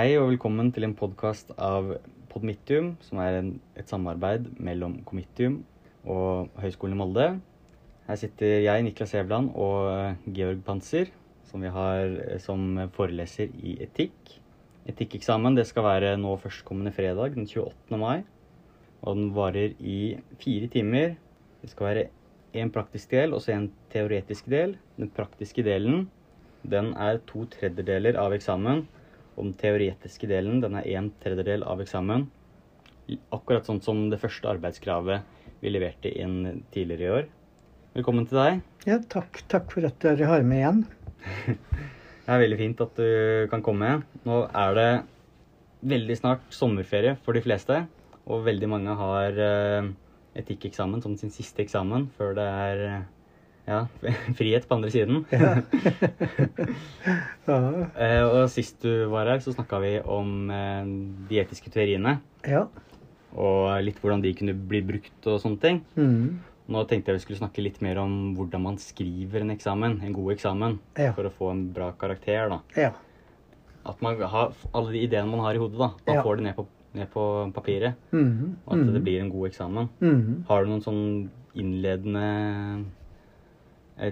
Hei og velkommen til en podkast av Podmittium, som er en, et samarbeid mellom Komitium og Høgskolen i Molde. Her sitter jeg, Niklas Evland, og Georg Panser, som vi har eh, som foreleser i etikk. Etikkeksamen det skal være nå førstkommende fredag, den 28. mai. Og den varer i fire timer. Det skal være én praktisk del og så en teoretisk del. Den praktiske delen den er to tredjedeler av eksamen. Den teoretiske delen den er en tredjedel av eksamen. Akkurat sånn som det første arbeidskravet vi leverte inn tidligere i år. Velkommen til deg. Ja, takk. Takk for at dere har med igjen. Det er veldig fint at du kan komme. Nå er det veldig snart sommerferie for de fleste. Og veldig mange har uh, etikkeksamen som sin siste eksamen før det er uh, ja, frihet på andre siden. Ja. ja. uh, og sist du var her, så snakka vi om de etiske teoriene. Ja. Og litt hvordan de kunne bli brukt og sånne ting. Mm. Nå tenkte jeg vi skulle snakke litt mer om hvordan man skriver en eksamen, en god eksamen, ja. for å få en bra karakter. da. Ja. At man har alle de ideene man har i hodet, da. Man Ja. får det ned på, ned på papiret. Mhm, Og at det mhm, blir en god eksamen. mhm. Har du noen sånn innledende eh,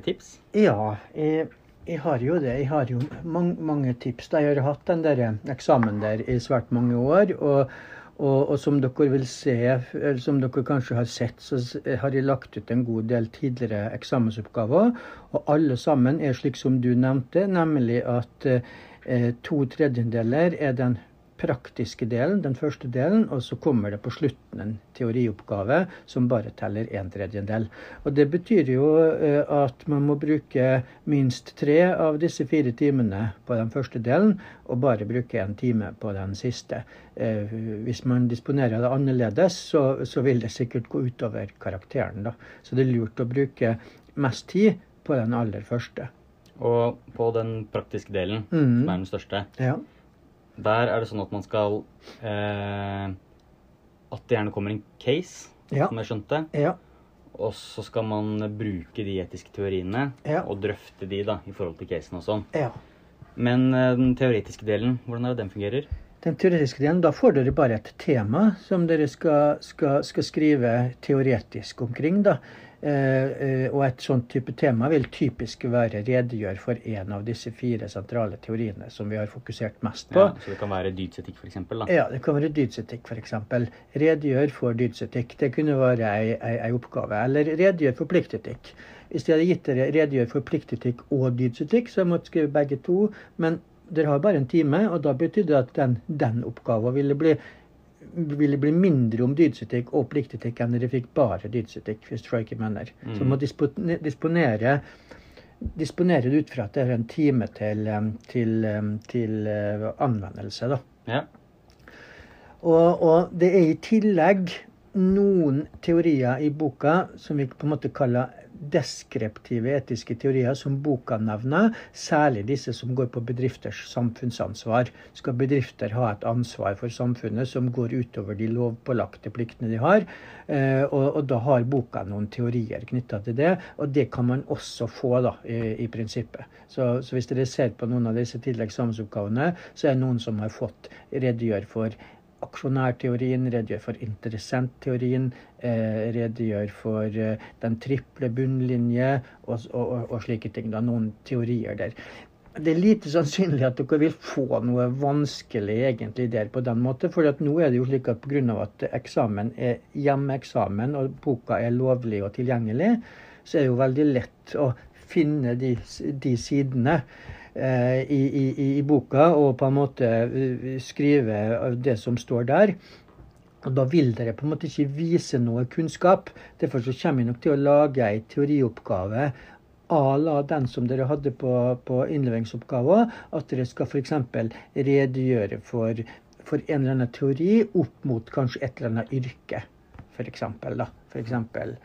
tips? Ja, jeg, jeg har jo det. Jeg har jo mange, mange tips. Jeg har hatt den der eksamen der i svært mange år. og og, og som dere vil se, eller som dere kanskje har sett, så har jeg lagt ut en god del tidligere eksamensoppgaver. Og alle sammen er slik som du nevnte, nemlig at eh, to tredjedeler er den praktiske delen, den første delen, og så kommer det på slutten en teorioppgave som bare teller en tredjedel. Og Det betyr jo eh, at man må bruke minst tre av disse fire timene på den første delen, og bare bruke en time på den siste. Eh, Hvis man disponerer det annerledes, så, så vil det sikkert gå utover karakteren. da. Så det er lurt å bruke mest tid på den aller første. Og på den praktiske delen, mm. som er den største, Ja. Der er det sånn at man skal eh, At det gjerne kommer en case, Ja. som jeg skjønte. Ja. Og så skal man bruke de etiske teoriene Ja. og drøfte de da, i forhold til casen og sånn. ja. Men eh, den teoretiske delen, hvordan er det den fungerer? Den teoretiske delen, Da får dere bare et tema som dere skal, skal, skal skrive teoretisk omkring. da. Eh, eh, og et sånt type tema vil typisk være redegjør for en av disse fire sentrale teoriene som vi har fokusert mest på. Ja, så det kan være dydsetikk, eksempel. Ja, det kan være dydsetikk, f.eks. Redegjør for dydsetikk. Det kunne være ei, ei, ei oppgave. Eller redegjør for pliktetikk. Hvis jeg hadde gitt dere redegjør for pliktetikk og dydsetikk, så jeg måtte skrive begge to. Men dere har bare en time, og da betydde det at den, den oppgaven ville bli, ville bli mindre om dydsetikk og pliktetikk enn dere fikk bare dydsetikk, hvis du ikke mener. Så man må disponere disponere det ut fra at det er en time til, til, til eh, anvendelse. da. Ja. Og, og det er i tillegg noen teorier i boka som vi på en måte kaller deskriptive etiske teorier, som boka nevner. Særlig disse som går på bedrifters samfunnsansvar. Skal bedrifter ha et ansvar for samfunnet som går utover de lovpålagte pliktene de har? Eh, og, og da har boka noen teorier knytta til det, og det kan man også få da, i, i prinsippet. Så, så hvis dere ser på noen av disse tidligere eksamensoppgavene, så er det noen som har fått redegjøre for aksjonærteorien, redegjør for interessentteorien, eh, redegjør for eh, den triple bunnlinje og, og, og, slike ting. Da, noen teorier der. Det er lite sannsynlig at dere vil få noe vanskelig egentlig der på den måten. For nå er det jo slik at pga. at eksamen er hjemmeeksamen og boka er lovlig og tilgjengelig, så er det jo veldig lett å finne de, de sidene i, i, i boka og på en måte eh, skrive det som står der. Og da vil dere på en måte ikke vise noe kunnskap. Derfor så kommer jeg nok til å lage ei teorioppgave à la den som dere hadde på, på innleveringsoppgaven. At dere skal f.eks. redegjøre for, for en eller annen teori opp mot kanskje et eller annet yrke. For eksempel, da. For eksempel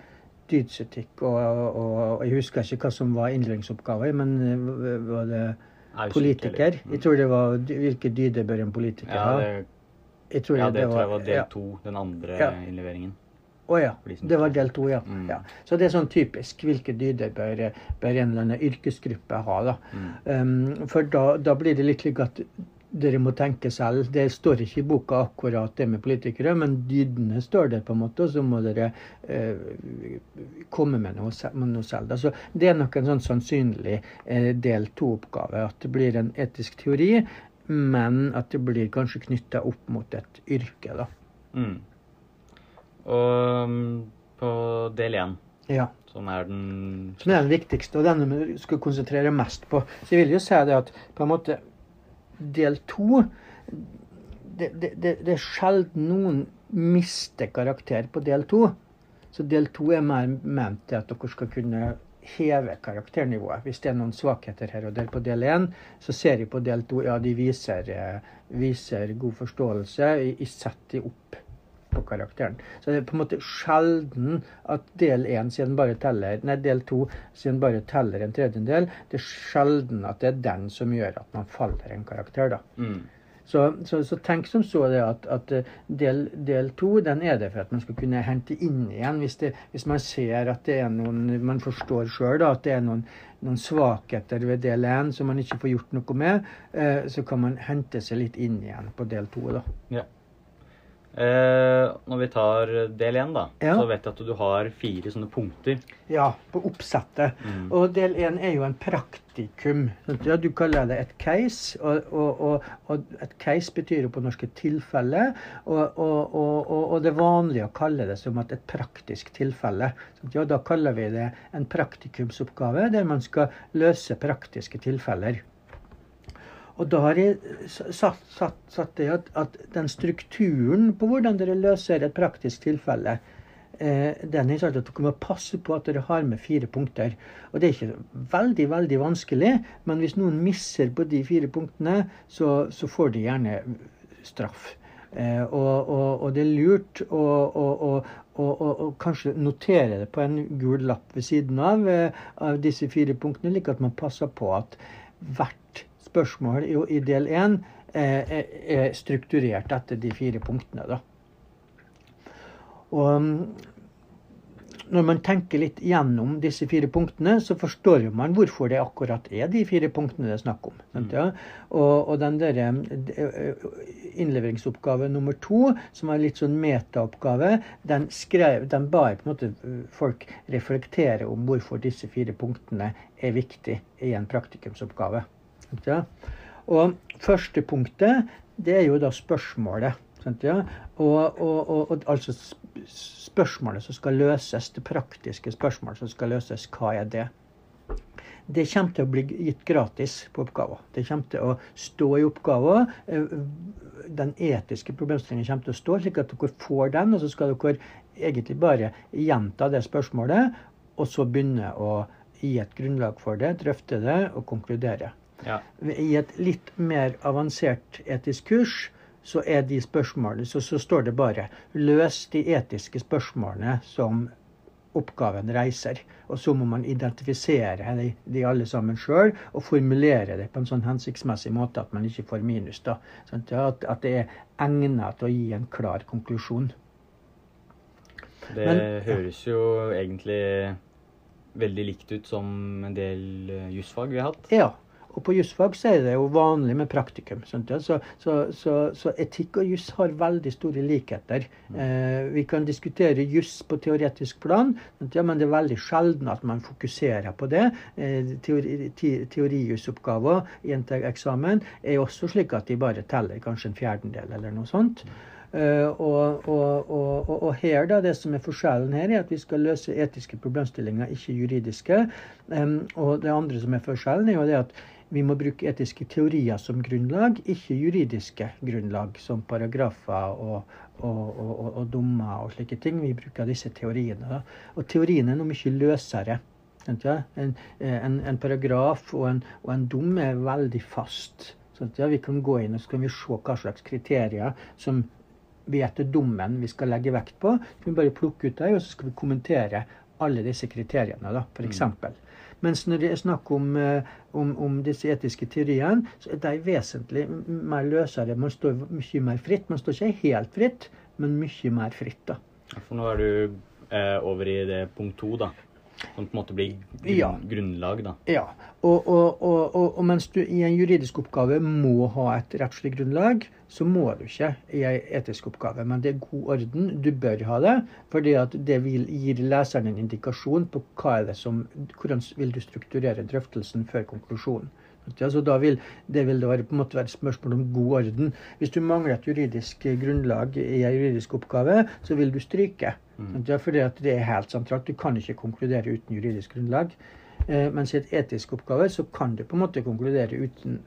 dydsetikk og, og, og Jeg husker ikke hva som var innledningsoppgaven, men eh, var det politiker? Jeg tror det var hvilke dyder bør en politiker Ja, ha? det, Jeg tror ja, det tror jeg var del ja. to. Den andre Ja. innleveringen. Å ja. De som Det var del to, ja. Mm. ja. Så det er sånn typisk. Hvilke dyder bør, bør en eller annen yrkesgruppe ha? da. Mm. Um, for da, da blir det litt slik at dere må tenke selv. Det står ikke i boka akkurat det med politikere, men dydene står der, på en måte, og så må dere eh, komme med noe, med noe selv. Altså, det er nok en sånn sannsynlig eh, del to-oppgave. At det blir en etisk teori, men at det blir kanskje knytta opp mot et yrke. da. Mm. Og um, på del én, Ja. som er den Som er den viktigste, og den vi skal konsentrere mest på. Så jeg vil jo si det at på en måte del to det, det, det, er sjelden noen mister karakter på del to. Så del to er mer ment til at dere skal kunne heve karakternivået. Hvis det er noen svakheter her og der på del én, så ser de på del to ja, de viser, eh, viser god forståelse. i, i setter opp på karakteren. Så det er på en måte sjelden at del én, siden bare teller Nei, del to, siden bare teller en tredjedel, det er sjelden at det er den som gjør at man faller en karakter, da. mm. Så, så, så tenk som så det at, at eh, del, del to den er det for at man skal kunne hente inn igjen. Hvis, det, hvis man ser at det er noen Man forstår sjøl at det er noen, noen svakheter ved del én som man ikke får gjort noe med, eh, så kan man hente seg litt inn igjen på del to. da. Ja. Eh, når vi tar del én, da, Ja. så vet jeg at du har fire sånne punkter. Ja, på oppsettet. Mm. Og del én er jo en praktikum. Ja, du kaller det et case, og, og, og, et case betyr jo på norsk et tilfelle. Og, og, det er vanlig å kalle det som at et praktisk tilfelle. Ja, da kaller vi det en praktikumsoppgave der man skal løse praktiske tilfeller. Og da har jeg satt, satt, satt det at, at den strukturen på hvordan dere løser et praktisk tilfelle, eh, den er sagt at dere må passe på at dere har med fire punkter. Og det er ikke veldig, veldig vanskelig, men hvis noen misser på de fire punktene, så, så får de gjerne straff. Eh, og, og, og det er lurt å kanskje notere det på en gul lapp ved siden av, eh, av disse fire punktene, slik at man passer på at hvert spørsmål i, i del én eh, er, er strukturert etter de fire punktene. Da. Og mm, når man tenker litt gjennom disse fire punktene, så forstår man hvorfor det akkurat er de fire punktene det er snakk om. sant, Ja? Og, og den der eh, innleveringsoppgave nummer to, som er litt sånn metaoppgave, den, skrev, den ba på en måte eh, folk reflektere om hvorfor disse fire punktene er viktig i en praktikumsoppgave. Ja? Og første punktet, det er jo da spørsmålet. Ja? og, og, og, og altså spørsmålet som skal løses, det praktiske spørsmålet som skal løses, hva er det? Det kommer til å bli gitt gratis på oppgaven. Det kommer til å stå i oppgaven. eh, Den etiske problemstillingen kommer til å stå, slik at dere får den. Og så skal dere egentlig bare gjenta det spørsmålet, og så begynne å gi et grunnlag for det, drøfte det og konkludere. Ja. I et litt mer avansert etisk kurs så er de spørsmålene, så, så står det bare 'løs de etiske spørsmålene som oppgaven reiser'. Og så må man identifisere de, de alle sammen sjøl og formulere det på en sånn hensiktsmessig måte at man ikke får minus. da. Sånn At, at det er egnet til å gi en klar konklusjon. Det Men- høres jo egentlig veldig likt ut som en del jusfag vi har hatt. Ja. Og på jusfag så er det jo vanlig med praktikum. Så, så, så, så etikk og juss har veldig store likheter. Eh, vi kan diskutere juss på teoretisk plan, ja, men det er veldig sjelden at man fokuserer på det. Eh, teori, te, Teorijussoppgaver i en eksamen er også slik at de bare teller kanskje en fjerdedel eller noe sånt. Uh, og, og, og, og her da, Det som er forskjellen her, er at vi skal løse etiske problemstillinger, ikke juridiske. Um, og det andre som er forskjellen, er jo det at vi må bruke etiske teorier som grunnlag, ikke juridiske grunnlag som paragrafer og, og, og, og, dommer og slike ting. Vi bruker disse teoriene. Og teoriene er noe mye løsere. En, en, en paragraf og en, og en dom er veldig fast. Ja? Vi kan gå inn og så kan vi se hva slags kriterier som vi etter dommen vi skal legge vekt på. Så kan vi bare plukke ut dem, og så skal vi kommentere alle disse kriteriene, da, f.eks. Mens når det er snakk om, eh, om, om disse etiske teoriene, så er de vesentlig mer løsere. Man står mye mer fritt. Man står ikke helt fritt, men mye mer fritt. da. For nå er du eh, over i det punkt to, da. Som på en måte blir grunn, Ja. grunnlag, da. Ja, og, og, og, og, mens du i en juridisk oppgave må ha et rettslig grunnlag, så må du ikke i en etisk oppgave. Men det er god orden. Du bør ha det, fordi det vil gi leseren en indikasjon på hva er det som, hvordan vil du strukturere drøftelsen før konklusjonen. Altså så da vil, det vil det være, på en måte være et spørsmål om god orden. Hvis du mangler et juridisk grunnlag i en juridisk oppgave, så vil du stryke. Ja, fordi at det er helt sentralt. Du kan ikke konkludere uten juridisk grunnlag. Eh, mens i et etisk oppgave så kan du på en måte konkludere uten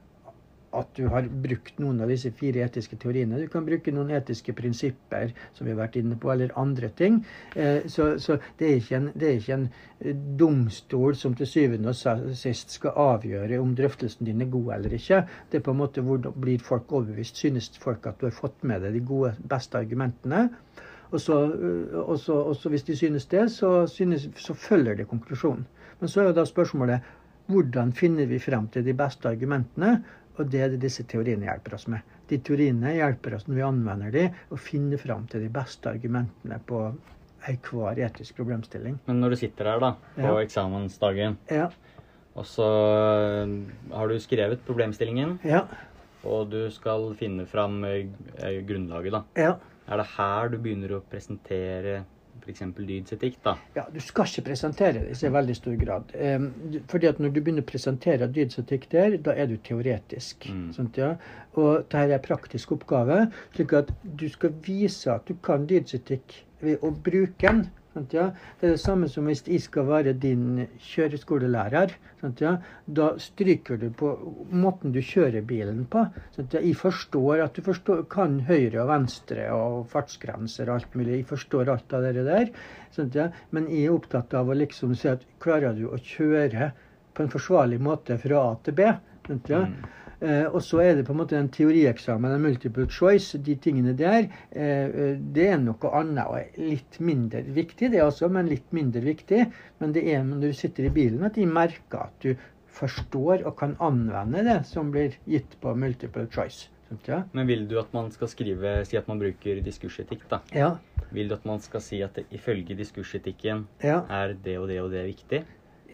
at du har brukt noen av disse fire etiske teoriene. Du kan bruke noen etiske prinsipper som vi har vært inne på, eller andre ting. Eh, Så, så det, er en, det er ikke en eh, domstol som til syvende og sist skal avgjøre om drøftelsen din er god eller ikke. Det er på en måte hvordan blir folk overbevist. Synes folk at du har fått med deg de gode, beste argumentene? Og så, øh, og så, og så hvis de synes det, så, synes, så følger de konklusjonen. Men så er jo da spørsmålet hvordan finner vi frem til de beste argumentene? Og det er det disse teoriene hjelper oss med. De teoriene hjelper oss når vi anvender de, å finne frem til de beste argumentene på enhver etisk problemstilling. Men når du sitter her da, på Ja. eksamensdagen, Ja, og så øh, har du skrevet problemstillingen, ja, og du skal finne fram øh, grunnlaget, da. ja. Er det her du begynner å presentere f.eks. dydsetikk, da? Ja, Du skal ikke presentere det i veldig stor grad. Um, fordi at Når du begynner å presentere dydsetikk der, da er du teoretisk. Mm. Sant, ja? Og dette er en praktisk oppgave. slik at du skal vise at du kan dydsetikk ved å bruke den. Ja? Det er det samme som hvis jeg skal være din kjøreskolelærer. Ja? Da stryker du på måten du kjører bilen på. Ja? Jeg forstår at du forstår, kan høyre og venstre og fartsgrenser og alt mulig. Jeg forstår alt av det der. Men jeg er opptatt av å liksom si at klarer du å kjøre på en forsvarlig måte fra A til B? Mm. Eh, og så er det på en måte en teorieksamen, en multiple choice, de tingene der. Eh, eh, det er noe annet og litt mindre viktig, det også, men litt mindre viktig. Men det er når du sitter i bilen at de merker at du forstår og kan anvende det som blir gitt på multiple choice. Men vil du at man skal skrive, si at man bruker diskursetikk, da? Ja, Vil du at man skal si at det, ifølge diskursetikken ja. er det og det og det viktig?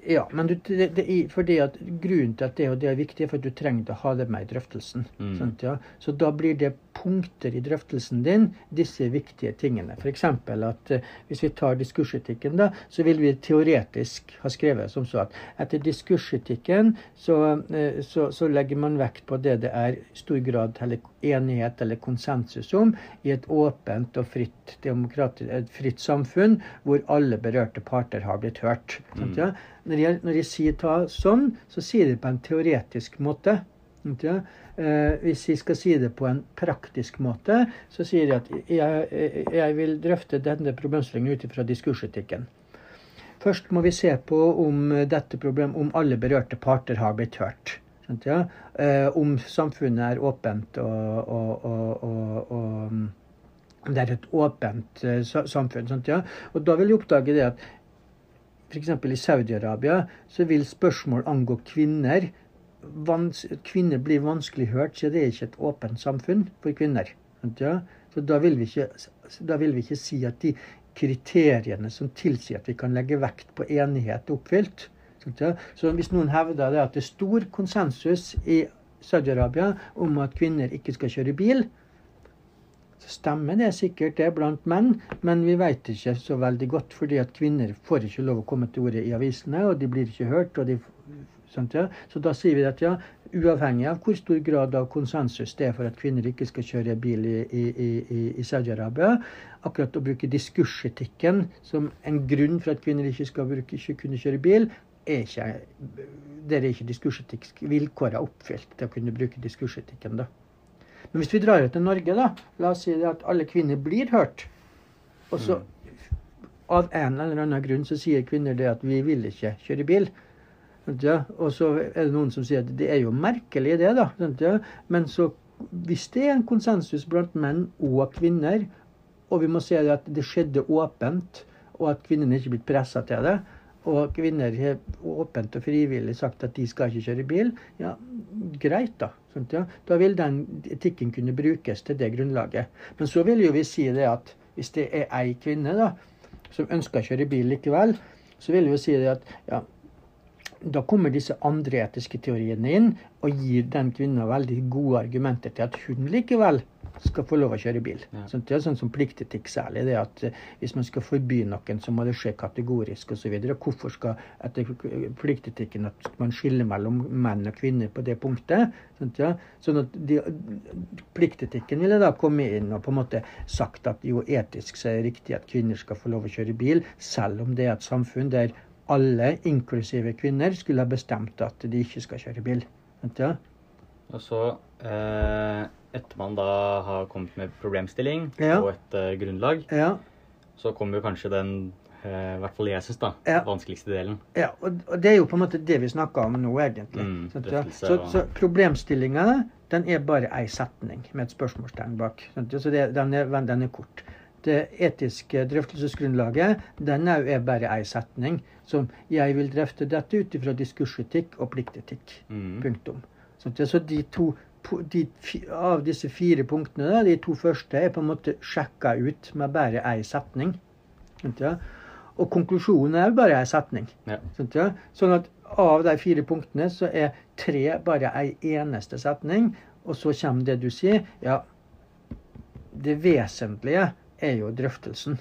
Ja, men du, det, det, fordi at grunnen til at det og det er viktig, er for at du trenger å ha det med i drøftelsen. Mm. Sant, ja? Så da blir det punkter i drøftelsen din, disse viktige tingene. F.eks. at eh, hvis vi tar diskursetikken, da, så vil vi teoretisk ha skrevet som så at etter diskursetikken så, eh, så, så legger man vekt på det det er stor grad enighet eller konsensus om i et åpent og fritt, et fritt samfunn hvor alle berørte parter har blitt hørt. Sant, ja? Når jeg, når jeg sier ta sånn, så sier jeg det på en teoretisk måte. Ja? Eh, hvis vi skal si det på en praktisk måte, så sier jeg at jeg, jeg vil drøfte denne problemstillingen ut fra diskursetikken. Først må vi se på om dette problem, om alle berørte parter har blitt hørt. Ja? eh, om samfunnet er åpent og, og, og, og, det er et åpent eh, samfunn. Sant, ja? Og da vil jeg oppdage det at f.eks. i Saudi-Arabia så vil spørsmål angå kvinner Kvinner blir vanskelig hørt, så det er ikke et åpent samfunn for kvinner. Ja? Så da vil, vi ikke, da vil vi ikke si at de kriteriene som tilsier at vi kan legge vekt på enighet, er oppfylt. Så hvis noen hevder det at det er stor konsensus i Saudi-Arabia om at kvinner ikke skal kjøre bil, så stemmer det sikkert det blant menn, men vi vet ikke så veldig godt, fordi at kvinner får ikke lov å komme til orde i avisene, og de blir ikke hørt. og de sant, ja? Så da sier vi at ja, uavhengig av hvor stor grad av konsensus det er for at kvinner ikke skal kjøre bil i, i, i, i Saudi-Arabia, akkurat å bruke diskursetikken som en grunn for at kvinner ikke skal bruke, ikke kunne kjøre bil, er ikke, der er ikke diskursetikk vilkårene oppfylt til å kunne bruke diskursetikken. da. Men hvis vi drar ut til Norge, da, la oss si det at alle kvinner blir hørt. Og så av en eller annen grunn så sier kvinner det at vi vil ikke kjøre bil. Og så er det noen som sier at det er jo merkelig det, da. Men så hvis det er en konsensus blant menn og kvinner, og vi må se at det skjedde åpent, og at kvinnene ikke er blitt pressa til det, og kvinner har åpent og frivillig sagt at de skal ikke kjøre bil, ja, greit, da. Sant, ja? Da vil den etikken kunne brukes til det grunnlaget. Men så vil jo vi si det at hvis det er ei kvinne da, som ønsker å kjøre bil likevel, så vil vi jo si det at ja, da kommer disse andre etiske teoriene inn og gir den kvinna veldig gode argumenter til at hun likevel skal få lov å kjøre bil. Ja. Sånn, det er sånn som pliktetikk særlig. det at eh, Hvis man skal forby noen, så må det skje kategorisk osv. Hvorfor skal etter pliktetikken at man skiller mellom menn og kvinner på det punktet? Sånn, ja. sånn at de, Pliktetikken ville da komme inn og på en måte sagt at jo etisk så er det riktig at kvinner skal få lov å kjøre bil, selv om det er et samfunn der alle, inklusive kvinner, skulle ha bestemt at de ikke skal kjøre bil. Sånn, ja. Og så, eh, etter man da har kommet med problemstilling Ja. og et eh, grunnlag, Ja. så kommer jo kanskje den, eh, i hvert fall jeg syns, da, Ja. vanskeligste delen. Ja, og, og det er jo på en måte det vi snakker om nå, egentlig. Mm, Sant, ja? så, så problemstillinga, den er bare ei setning med et spørsmålstegn bak. Ja? Så det, den, er, den er kort. Det etiske drøftelsesgrunnlaget, den er, er bare ei setning. Som jeg vil drøfte dette ut ifra diskursetikk og pliktetikk. Mm. Punktum. Så, det, Så de to de, av disse fire punktene, da, de to første, er på en måte sjekka ut med bare ei setning. Sant, ja? Og konklusjonen er jo bare ei setning. Ja. Sant, ja? Sånn at av de fire punktene så er tre bare ei eneste setning. Og så kommer det du sier. Ja, det vesentlige er jo drøftelsen.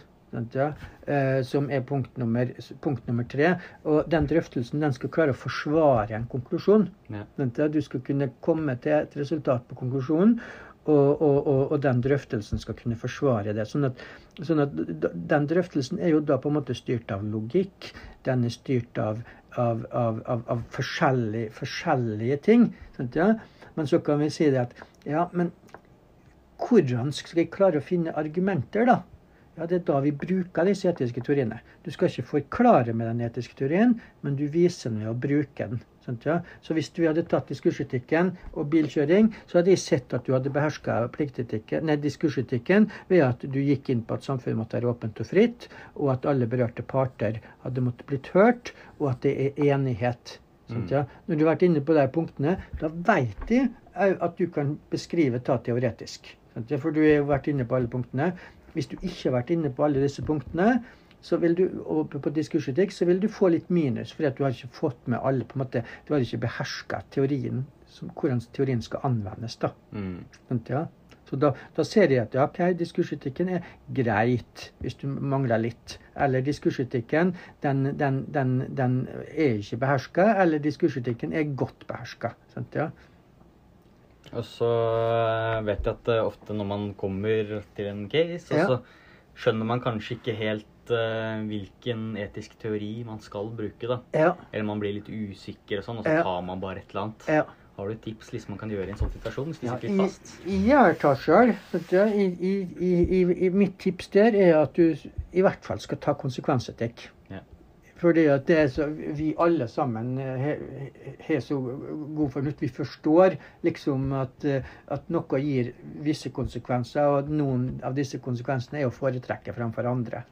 Ja? eh, som er punkt nummer, punkt nummer tre. Og den drøftelsen den skal klare å forsvare en konklusjon. Ja. Du skal kunne komme til et resultat på konklusjonen. Og, og, og, og den drøftelsen skal kunne forsvare det. Sånn at, sånn at den drøftelsen er jo da på en måte styrt av logikk. Den er styrt av, av, av, av, av forskjellige, forskjellige ting. Sant, ja? Men så kan vi si det at ja, men hvordan skal jeg klare å finne argumenter, da? Ja, Det er da vi bruker disse etiske teoriene. Du skal ikke forklare med den etiske teorien, men du viser den ved å bruke den. Sant, ja? Så hvis vi hadde tatt diskursetikken og bilkjøring, så hadde jeg sett at du hadde beherska diskursetikken ved at du gikk inn på at samfunnet måtte være åpent og fritt, og at alle berørte parter hadde måttet blitt hørt, og at det er enighet. Sant, ja? Når du har vært inne på de punktene, da veit de at du kan beskrive ta teoretisk. For du har vært inne på alle punktene. Hvis du ikke har vært inne på alle disse punktene, så vil du, og på diskursetikk så vil du få litt minus, fordi at du har ikke fått med alle på en måte, Du har ikke beherska teorien, som, hvordan teorien skal anvendes. da. Mm. Ja? Så da, da ser jeg at ja, ok, diskursetikken er greit hvis du mangler litt. Eller diskursetikken den, den, den, den er ikke beherska, eller diskursetikken er godt beherska. Ja? Og så eh, vet jeg at eh, ofte når man kommer til en case, Ja. så skjønner man kanskje ikke helt eh, hvilken etisk teori man skal bruke, da. Ja. Eller man blir litt usikker og sånn, og så Ja. tar man bare et eller annet. ja. Har du tips liksom man kan gjøre i en sånn situasjon hvis de sitter litt fast? i, i, i Mitt tips der er at du i hvert fall skal ta konsekvensetikk. Ja. Fordi at det er så, vi alle sammen har så god fornuft. Vi forstår liksom at, eh, at noe gir visse konsekvenser, og at noen av disse konsekvensene er å foretrekke framfor andre.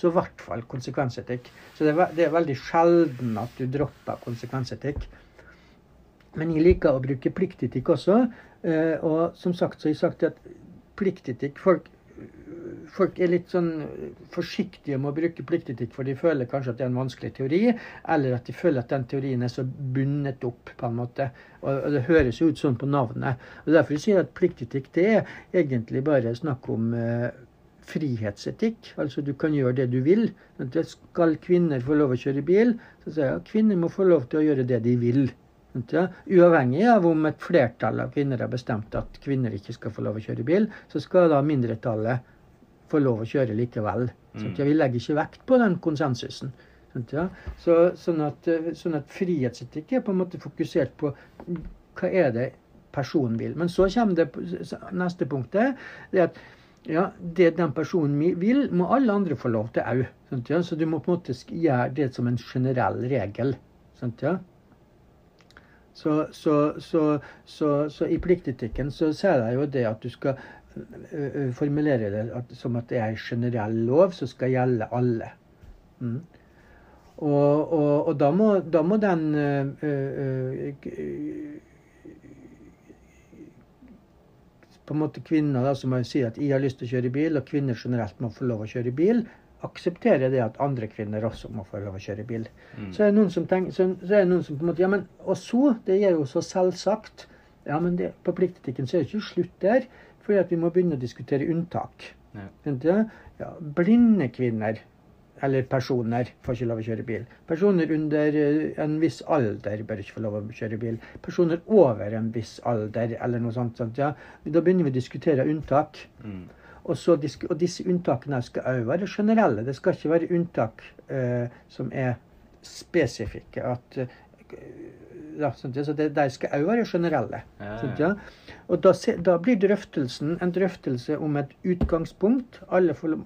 Så i hvert fall konsekvensetikk. Så det er, det er veldig sjelden at du dropper konsekvensetikk. Men jeg liker å bruke pliktetikk også. eh, Og som sagt så har jeg sagt at pliktetikk folk, folk er litt sånn forsiktige med å bruke pliktetikk, for de føler kanskje at det er en vanskelig teori, eller at de føler at den teorien er så bundet opp, på en måte. Og, det høres jo ut sånn på navnet. Og Derfor sier jeg at pliktetikk det er egentlig bare snakk om eh, frihetsetikk. Altså du kan gjøre det du vil. Skal kvinner få lov å kjøre bil, så sier jeg at kvinner må få lov til å gjøre det de vil. Uavhengig av om et flertall av kvinner har bestemt at kvinner ikke skal få lov å kjøre bil, så skal da mindretallet få lov å kjøre likevel. Sant, ja, vi legger ikke vekt på den konsensusen. Så, sånn, at, eh, sånn at frihetsetikk er på en måte fokusert på hva er det personen vil. Men så kommer det neste punktet. det at ja, Det den personen vil, må alle andre få lov til òg. Ja? Så du må på en måte gjøre det som en generell regel. Sant, ja? Så, så, så, så, så i pliktetikken så sier jeg jo det at du skal ø, det at, som at det er en generell lov som skal gjelde alle. Mm. Og, og, og da, må, da må den ø, ø, på en måte kvinner da, som må si at 'jeg har lyst til å kjøre bil', og kvinner generelt må få lov å kjøre bil. akseptere det at andre kvinner også må få lov å kjøre bil. Mm. Så er det noen som tenker, så, så er det noen som på en måte Ja, men og så? Det er jo så selvsagt. Ja, men det, på pliktetikken så er det ikke slutt der. Fordi at vi må begynne å diskutere unntak. Ja. Ja, blinde kvinner eller personer får ikke lov å kjøre bil. Personer under eh, en viss alder bør ikke få lov å kjøre bil. Personer over en viss alder eller noe sånt. sånt ja. Da begynner vi å diskutere unntak. Mm. Og, så, og disse unntakene skal òg være generelle. Det skal ikke være unntak eh, som er spesifikke. At, eh, ja, så det, de skal òg være generelle. Ja? Og da, da blir drøftelsen en drøftelse om et utgangspunkt. Alle, får,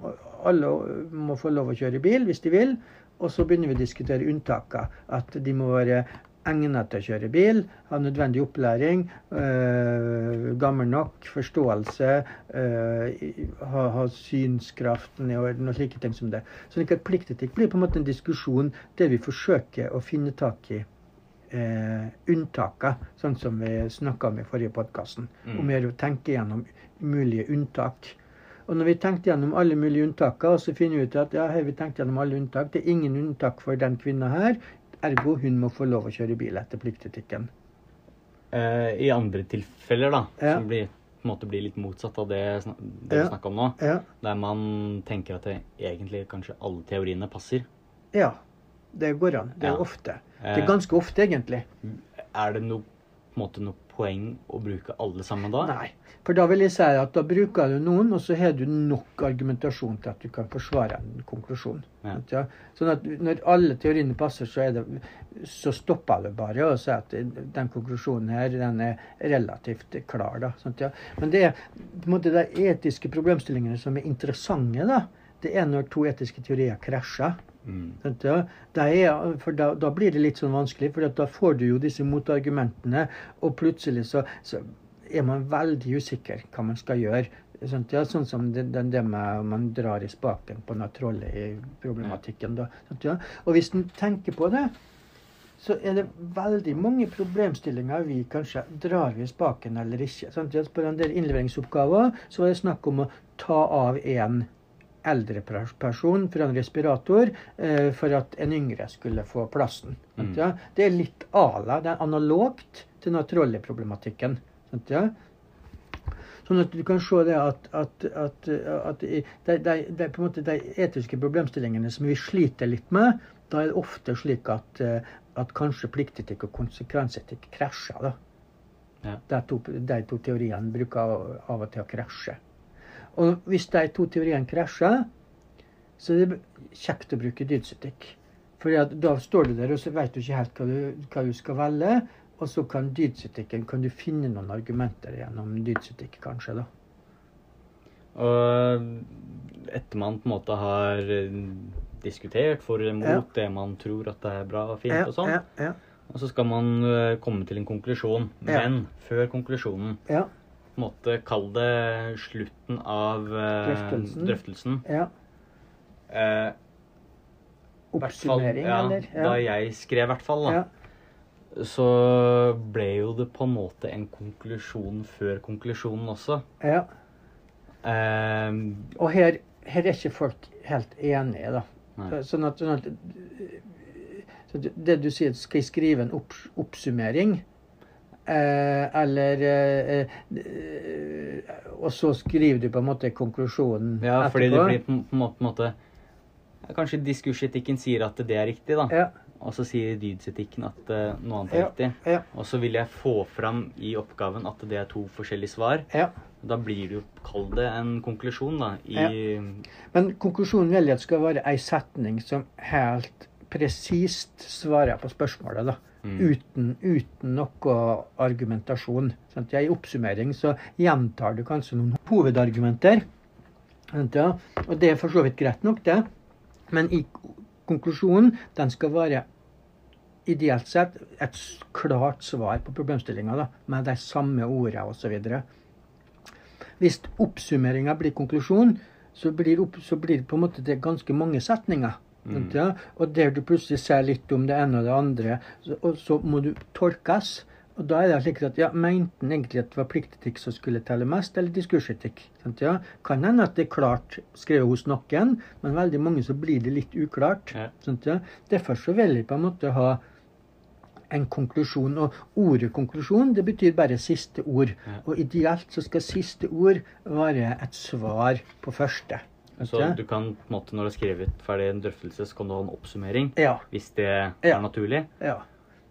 alle må få lov å kjøre bil hvis de vil. Og så begynner vi å diskutere unntakene. At de må være egnet til å kjøre bil, ha nødvendig opplæring, øh, gammel nok, forståelse, øh, ha, ha synskraften i orden og slike ting som det. Så ikke pliktetikk blir på en måte en diskusjon der vi forsøker å finne tak i eh, unntaker, sånn som vi snakka om i forrige podkasten. Mm. Om å tenke gjennom mulige unntak. Og når vi tenkte gjennom alle mulige unntaker, så finner vi ut at ja, har vi tenkt gjennom alle unntak. Det er ingen unntak for den kvinna her. Ergo hun må få lov å kjøre bil etter pliktetikken. Eh, I andre tilfeller, da, Ja. som blir, på en måte blir litt motsatt av det, det Ja. vi snakker om nå, Ja. der man tenker at det egentlig kanskje alle teoriene passer. ja. Det går an. Det er ofte. Det Eh, er ganske ofte, egentlig. Er det noe, på en måte, noe poeng å bruke alle sammen da? Nei. For da vil jeg si at da bruker du noen, og så har du nok argumentasjon til at du kan forsvare en konklusjon. Ja. Sånn at når alle teoriene passer, så, det, så stopper du bare og sier at den konklusjonen her, den er relativt klar. Da, sant, ja. Men det er på en måte de etiske problemstillingene som er interessante, da. Det er når to etiske teorier krasjer. Mm. Er, for da, da blir det litt sånn vanskelig, for da får du jo disse motargumentene, og plutselig så, så er man veldig usikker hva man skal gjøre. Sånt, ja? Sånn som det, det, det med man drar i spaken på noe trollet i problematikken. Da, sant, ja? Og hvis en tenker på det, så er det veldig mange problemstillinger vi kanskje drar i spaken eller ikke. Sant? På den der innleveringsoppgaven så var det snakk om å ta av en eldre person fra en respirator eh, for at en yngre skulle få plassen. Mm. ja? Det er litt ala, det er analogt til naturoljeproblematikken. Sant, ja? Sånn at du kan se det at, at, at, at de, de, de, de etiske problemstillingene som vi sliter litt med, da er det ofte slik at, eh, at kanskje pliktetikk og konsekvensetikk krasjer. da. Ja. De, to, de to teoriene bruker av- av og til å krasje. Og hvis de to teoriene krasjer, så er det kjekt å bruke dydsetikk. For da står du der og så vet du ikke helt hva du, hva du skal velge. Og så kan dydsetikken, kan du finne noen argumenter gjennom dydsetikk, kanskje. da. Og etter man på en måte har eh, diskutert for eller mot Ja. det man tror at det er bra og fint Ja, og sånn, ja, ja, og så skal man eh, komme til en konklusjon. Men før konklusjonen, ja, på en måte kall det slutten av eh, Drøftelsen. drøftelsen. ja. Eh, Oppsummering, ja, eller? Da jeg skrev, i hvert fall, da, ja. så ble jo det på en måte en konklusjon før konklusjonen også. ja. Eh, Og her, her er ikke folk helt enige, da. Nei. Sånn at, sånn at så det- Det du sier, skal jeg skrive en opp, oppsummering? Eh, eller eh, eh, Og så skriver du på en måte konklusjonen ja, fordi det etterpå? blir på, en- måte, Kanskje diskursetikken sier at det er riktig, da. Ja, Og så sier dydsetikken at noe annet er Ja. riktig. ja, Og så vil jeg få fram i oppgaven at det er to forskjellige svar. ja. Da blir det jo, kall det en konklusjon, da. I Men konklusjonen vil jeg at skal være ei setning som helt presist svarer på spørsmålet. da. Mm. Uten, uten noe argumentasjon. Sant? I oppsummering så gjentar du kanskje noen hovedargumenter. Ja? Og det er for så vidt greit nok, det. Men i konklusjonen, den skal være ideelt sett et klart svar på problemstillinga, med de samme ordene osv. Hvis oppsummeringa blir konklusjon, så blir, opp, så blir det på en måte det ganske mange setninger. Mm. Ja? Og der du plutselig ser litt om det ene og det andre, så, og så må du tolkes. Og da er det slik at ja, Mente han egentlig at det var pliktetikk som skulle telle mest, eller diskursetikk? Sant, ja? Kan hende at det er klart skrevet hos noen, men veldig mange så blir det litt uklart. Ja. Sant, ja? Derfor så vil jeg på en måte ha en konklusjon. Og ordet konklusjon det betyr bare siste ord. Og ideelt så skal siste ord være et svar på første. Så du kan, på en måte, når du har skrevet ferdig en drøftelse, så kan du ha en oppsummering. Ja. Hvis det er naturlig. ja.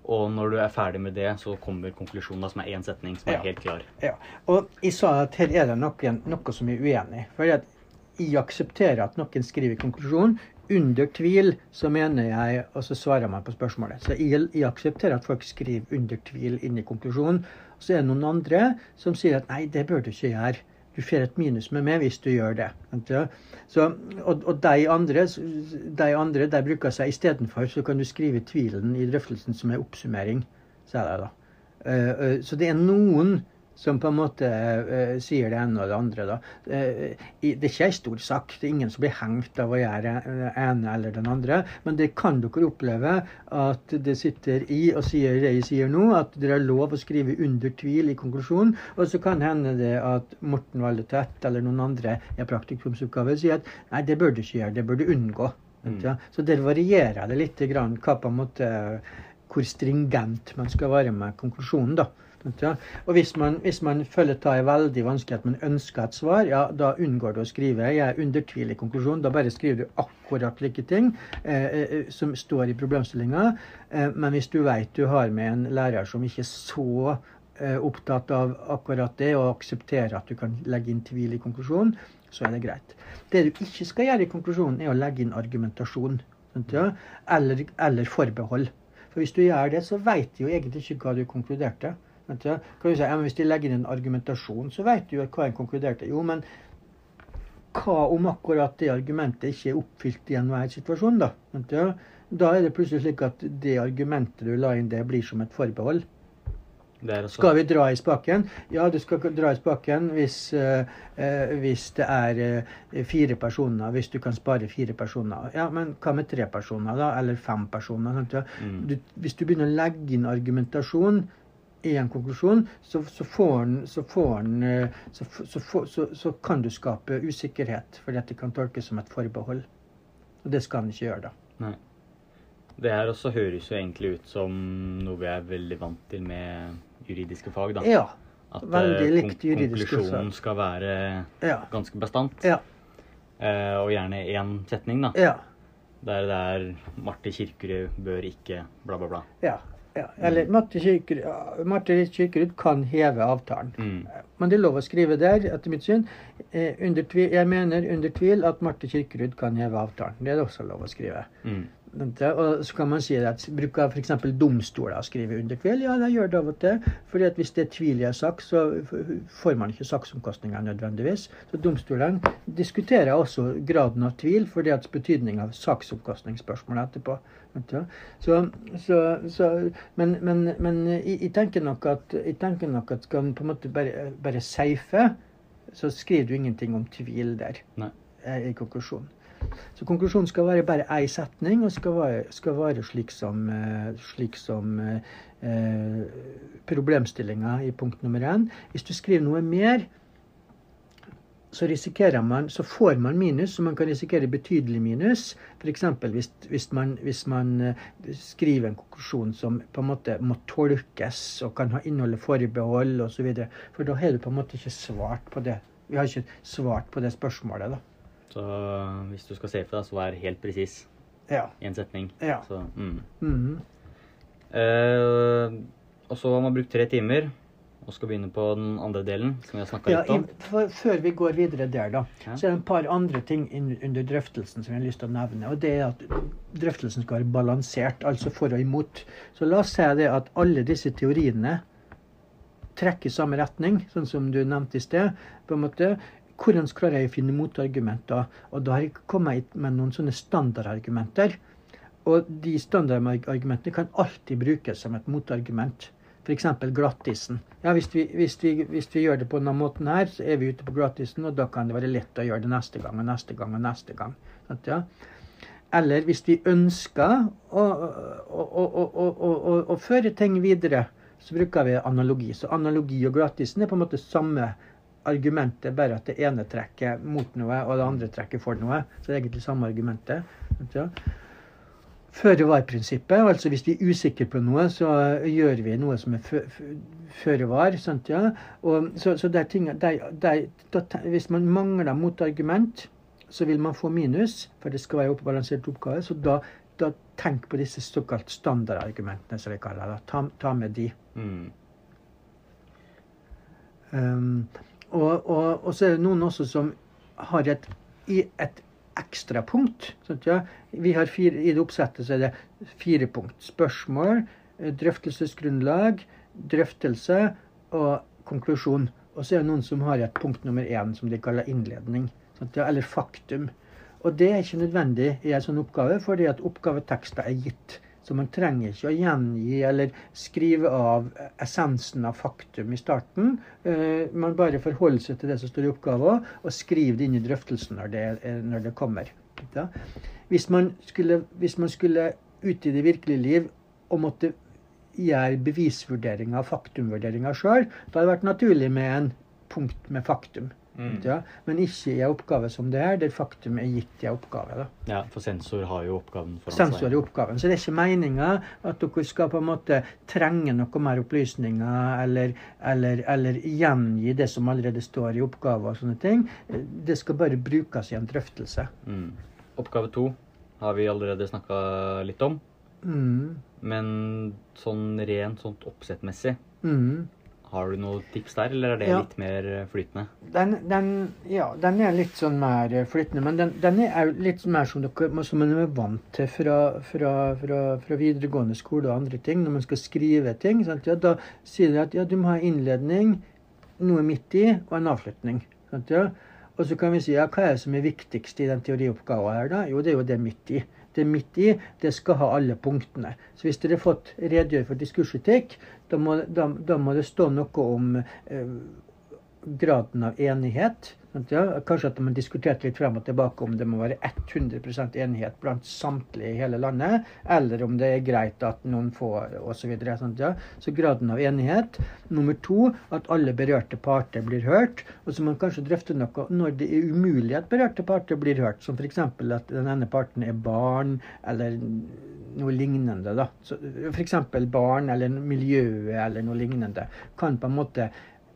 Og når du er ferdig med det, så kommer konklusjonen, som er én setning, som er helt klar. Ja, og jeg sa at her er det noen, noe som jeg er uenig i. For jeg aksepterer at noen skriver konklusjon. Under tvil så mener jeg Og så svarer man på spørsmålet. Så jeg, jeg aksepterer at folk skriver under tvil inn i konklusjonen. Så er det noen andre som sier at nei, det bør du ikke gjøre. Du får et minus med meg hvis du gjør det. Så, og, og de andre, de andre de bruker seg istedenfor, så kan du skrive tvilen i drøftelsen som en oppsummering. sier det da. Eh, eh, så det er noen som på en måte eh, sier det ene og det andre. da. Eh, det er ikke ei stor sak. Det er ingen som blir hengt av å gjøre det ene eller den andre. Men det kan dere oppleve at det sitter i og sier det jeg sier nå, at dere har lov å skrive under tvil i konklusjonen. Og så kan hende det at Morten Valle Tvedt eller noen andre i praktikumsoppgave sier at nei, det bør du ikke gjøre, det bør du unngå. Mm. Så der varierer det litt grann hva på en måte, hvor stringent man skal være med konklusjonen. da. Ja. Og hvis man, hvis man føler det er veldig vanskelig at man ønsker et svar, ja, da unngår du å skrive 'jeg er under tvil i konklusjonen'. Da bare skriver du akkurat like ting eh, eh, som står i problemstillinga. Eh, men hvis du vet du har med en lærer som ikke er så eh, opptatt av akkurat det, og aksepterer at du kan legge inn tvil i konklusjonen, så er det greit. Det du ikke skal gjøre i konklusjonen, er å legge inn argumentasjon. Ja? eller, eller forbehold. For hvis du gjør det, så vet de jo egentlig ikke hva du konkluderte. Kan du si, ja, men Hvis de legger inn en argumentasjon, så vet du hva en konkluderte. Jo, men hva om akkurat det argumentet ikke er oppfylt i enhver situasjon, da? Da er det plutselig slik at det argumentet du la inn, det blir som et forbehold. Skal vi dra i spaken? Ja, du skal dra i spaken hvis, eh, eh, hvis det er eh, fire personer. Hvis du kan spare fire personer. Ja, men hva med tre personer, da? Eller fem personer? Mm, Du, hvis du begynner å legge inn argumentasjon i en konklusjon, så, så, får den, så, får den, eh, så, så, så, så kan du skape usikkerhet, for dette kan tolkes som et forbehold. Og det skal den ikke gjøre, da. det her også høres jo egentlig ut som noe vi er veldig vant til med juridiske fag. da. Ja. At eh, veldig likt juridiske fag at konklusjonen skal være Ja. ganske bastant. Ja. Eh, og gjerne én setning, da. Ja. Der det er Marte Kirkerud bør ikke bla, bla, bla. ja. Ja. Eller Kirkerud, Marte Kirkerud kan heve avtalen. Mm. Men det er lov å skrive der, etter mitt syn. Eh, under tvil, jeg mener under tvil at Marte Kirkerud kan heve avtalen. Det er det også lov å skrive. Mm. Og så kan man si at bruker f.eks. domstoler å skrive under kveld. Ja, det gjør det av og til. fordi at hvis det er tvil i en sak, så får man ikke saksomkostninger nødvendigvis. Så domstolene diskuterer også graden av tvil, fordi at betydning av saksomkostningsspørsmålet etterpå. Så, så, så, men men, men jeg, jeg tenker nok at jeg tenker nok at skal man på en måte bare, bare safe, så skriver du ingenting om tvil der Nei. eh, i konklusjonen. Så konklusjonen skal være bare én setning, og skal være, skal være slik som, eh, slik som eh, eh, problemstillinga i punkt nummer én. Hvis du skriver noe mer, så risikerer man, så får man minus, så man kan risikere betydelig minus. F.eks. Hvis, hvis, man, hvis man skriver en konklusjon som på en måte må tolkes og kan ha innholdet forbehold osv. For da har du på en måte ikke svart på det. Vi har ikke svart på det spørsmålet, da. Så hvis du skal se for deg, så vær helt presis Ja. i en setning. Ja. Så, mm. Mm -hmm. uh, og så har man brukt tre timer og skal begynne på den andre delen, som vi har snakka Ja, litt om. i, før vi går videre der, da, Ja. så er det et par andre ting under drøftelsen som jeg har lyst til å nevne. og Det er at drøftelsen skal være balansert, altså for og imot. Så la oss si det at alle disse teoriene trekker i samme retning, sånn som du nevnte i sted. på en måte. Hvordan klarer jeg å finne motargumenter? Og da har jeg kommet med noen sånne standardargumenter. Og de standardargumentene kan alltid brukes som et motargument. F.eks. glattisen. Ja, hvis vi, hvis, vi, hvis vi gjør det på denne måten her, så er vi ute på glattisen, og da kan det være lett å gjøre det neste gang og neste gang og neste gang. Sant, ja? Eller hvis vi ønsker å, å, å, å føre ting videre, så bruker vi analogi. Så analogi og glattisen er på en måte samme argumentet, bare at det ene trekker mot noe, og det andre trekker for noe. Så det er egentlig samme argumentet. Ja. Føre var-prinsippet. Altså hvis vi er usikre på noe, så gjør vi noe som er føre var. Ja? Så, så der ting, der, der, da, hvis man mangler motargument, så vil man få minus, for det skal være oppbalansert oppgave. Så da, da tenk på disse såkalt standardargumentene, som vi kaller det. Ta, ta med de. Mm. Um, og, og, og, så er det noen også som har et, et ekstra punkt. Sånn ja, vi har fire, I det oppsettet så er det fire punkt. Spørsmål, eh, drøftelsesgrunnlag, drøftelse og konklusjon. Og så er det noen som har et punkt nummer én som de kaller innledning. Ja, eller faktum. Og det er ikke nødvendig i en sånn oppgave, fordi at oppgavetekster er gitt. Så man trenger ikke å gjengi eller skrive av essensen av faktum i starten. Uh, man bare forholder seg til det som står i oppgaven, og skriver det inn i drøftelsen når det, når det kommer. Hvis, man skulle, skulle ut i det virkelige liv og måtte gjøre bevisvurderinger, faktumvurderinger sjøl, da hadde det vært naturlig med en punkt med faktum. Mm. Ja, men ikke i en oppgave som det er, der faktum er gitt i en oppgave. Da. Ja, For sensor har jo oppgaven foran sensor er oppgaven, Så det er ikke meninga at dere skal på en måte trenge noe mer opplysninger eller, eller, eller gjengi det som allerede står i oppgaven og sånne ting. Det skal bare brukes i en drøftelse. Mm. Oppgave to har vi allerede snakka litt om. Mm. Men sånn rent sånt oppsettmessig mm. Har du noen tips der, eller er det ja. litt mer eh, flytende? Den, den, ja, den er litt sånn mer eh, flytende, men den, den er litt mer som, dere, som man er vant til fra, fra, fra, fra, videregående skole og andre ting. Når man skal skrive ting? Ja, da sier de at ja, du må ha innledning, noe midt i og en avslutning. Sant? Ja? Og så kan vi si ja, hva er det som er viktigst i den teorioppgaven her, da? Jo, det er jo det midt i det midt i, det skal ha alle punktene. Så hvis dere har fått redegjøre for diskursetikk, da må, da, da må det stå noe om eh, graden av enighet ja, kanskje at man diskuterte litt frem og tilbake om det må være 100 enighet blant samtlige i hele landet, eller om det er greit at noen får osv. Så, ja. så graden av enighet. Nummer to at alle berørte parter blir hørt. Og så må man kanskje drøfte noe når det er umulig at berørte parter blir hørt, som f.eks. at den ene parten er barn, eller noe lignende. da. F.eks. barn eller miljøet eller noe lignende kan på en måte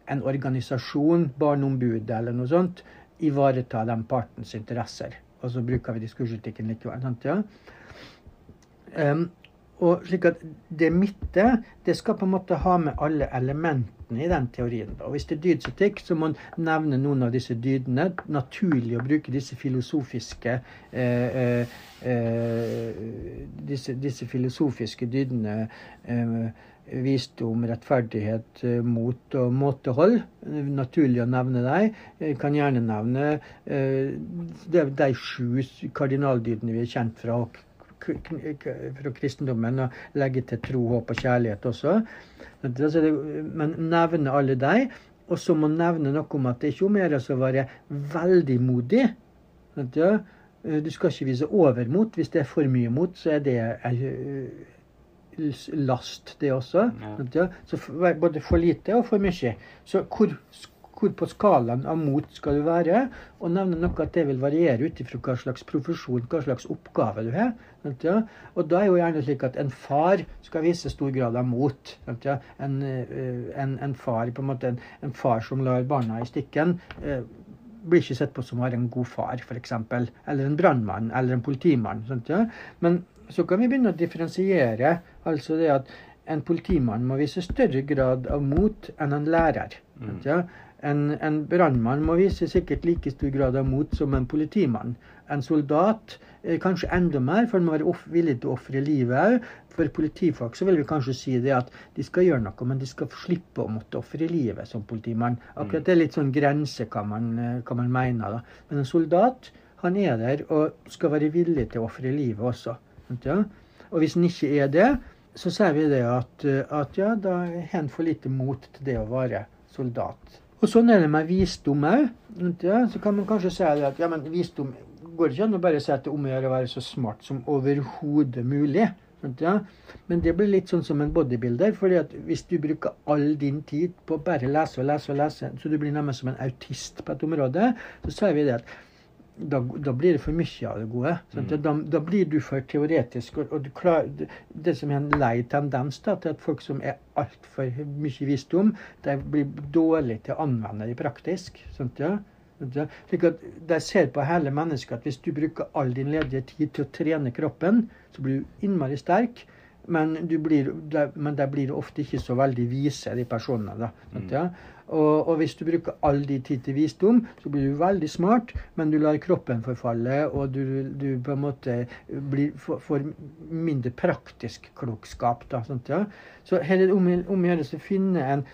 en organisasjon, Barneombudet eller noe sånt, ivareta den partens interesser. Og så bruker vi diskursetikken likevel. Sant, ja? Um, og slik at Det midte det skal på en måte ha med alle elementene i den teorien. Og Hvis det er dydsetikk, så må man nevne noen av disse dydene. Naturlig å bruke disse filosofiske eh, eh, eh disse, disse, filosofiske dydene. Eh, visdom, rettferdighet, eh, mot og måtehold. Naturlig å nevne dem. Jeg kan gjerne nevne eh, de sju kardinaldydene vi er kjent fra, fra kristendommen, og legge til tro, håp og kjærlighet også. Men nevne alle de. Og så må nevne noe om at det ikke er om mer gjøre å være veldig modig. Du skal ikke vise overmot. Hvis det er for mye mot, så er det last, det også. Ja. Så både for lite og for mye. Så hvor, hvor, på skalaen av mot skal du være? Og nevne noe at det vil variere ut ifra hva slags profesjon, hva slags oppgave du har. Og da er jo gjerne slik at en far skal vise stor grad av mot. En, eh, en, en, far på en måte, en, en, far som lar barna i stikken eh, blir ikke sett på som å være en god far, f.eks. Eller en brannmann eller en politimann. Men så kan vi begynne å differensiere. Altså det at en politimann må vise større grad av mot enn en lærer. Mm. Ja? En, en brannmann må vise sikkert like stor grad av mot som en politimann. En soldat eh, kanskje enda mer, for han må være villig til å ofre livet òg. For politifolk så vil vi kanskje si det at de skal gjøre noe, men de skal slippe å måtte ofre livet som politimann. Akkurat det er litt sånn grense hva man, eh, hva man mener. da. Men en soldat han er der og skal være villig til å ofre livet også. Ja? Og hvis han ikke er det, så sier vi det at, at ja, da har for lite mot til det å være soldat. Og sånn er det med visdom òg. Ja? Så kan man kanskje si at ja, men visdom går ikke an å bare si at det er om å gjøre å være så smart som overhodet mulig. Ja? Men det blir litt sånn som en bodybuilder. fordi at hvis du bruker all din tid på å bare lese og lese og lese, så du blir nærmest som en autist på et område, så sier vi det at da, da blir det for mye av det gode. Mm. Da, da blir du for teoretisk. og, og klar, det, som er en lei tendens da, til at folk som er altfor mye visdom, de blir dårlige til å anvende det praktisk. sant, ja? Sant, ja? Slik at De ser på hele mennesket at hvis du bruker all din ledige tid til å trene kroppen, så blir du innmari sterk. Men, du blir, de, men de blir ofte ikke så veldig vise, de personene. da, sant, ja? Og, og hvis du bruker all din tid til visdom, så blir du veldig smart, men du lar kroppen forfalle, og du, du på en måte blir, får, mindre praktisk klokskap. da, sånt, ja? Så her er det om å gjøre å finne en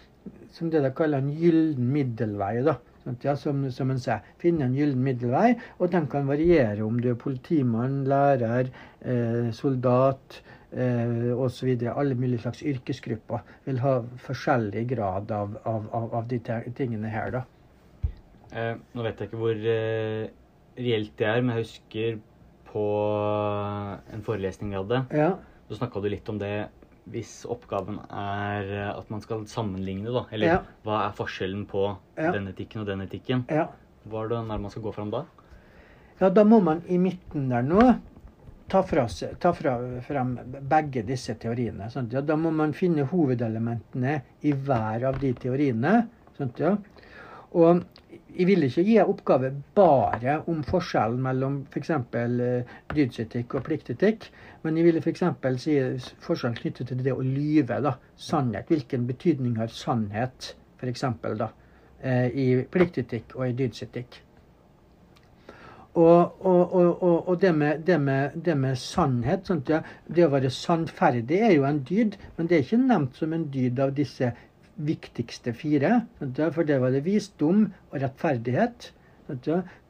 som det de kaller en gyllen middelvei. da, ja? Som, som en sier, finne en gyllen middelvei, og den kan variere om du er politimann, lærer, eh, soldat eh, osv. Alle mulige slags yrkesgrupper vil ha forskjellig grad av, av, av, av de tingene her. da. Eh, nå vet jeg ikke hvor eh, reelt det er, men jeg husker på en forelesning vi hadde, Ja, så snakka du litt om det hvis oppgaven er eh, at man skal sammenligne, da. Eller Ja. hva er forskjellen på Ja. den etikken og den etikken? ja. Hva er det når man skal gå fram da? Ja, da må man i midten der nå ta, fra, ta fra, frem begge disse teoriene. Sant? Ja, da må man finne hovedelementene i hver av de teoriene. Sant? Ja? Og jeg vil ikke gi oppgave bare om forskjellen mellom f.eks. For dydsetikk og pliktetikk, men jeg ville f.eks. si forskjellen knyttet til det å lyve. da, Sannhet. Hvilken betydning har sannhet, f.eks. da, eh, i pliktetikk og i dydsetikk. Og, og, og, og, det, med, det, med, det med sannhet ja, Det å være sannferdig er jo en dyd, men det er ikke nevnt som en dyd av disse viktigste fire. For det var det visdom og rettferdighet.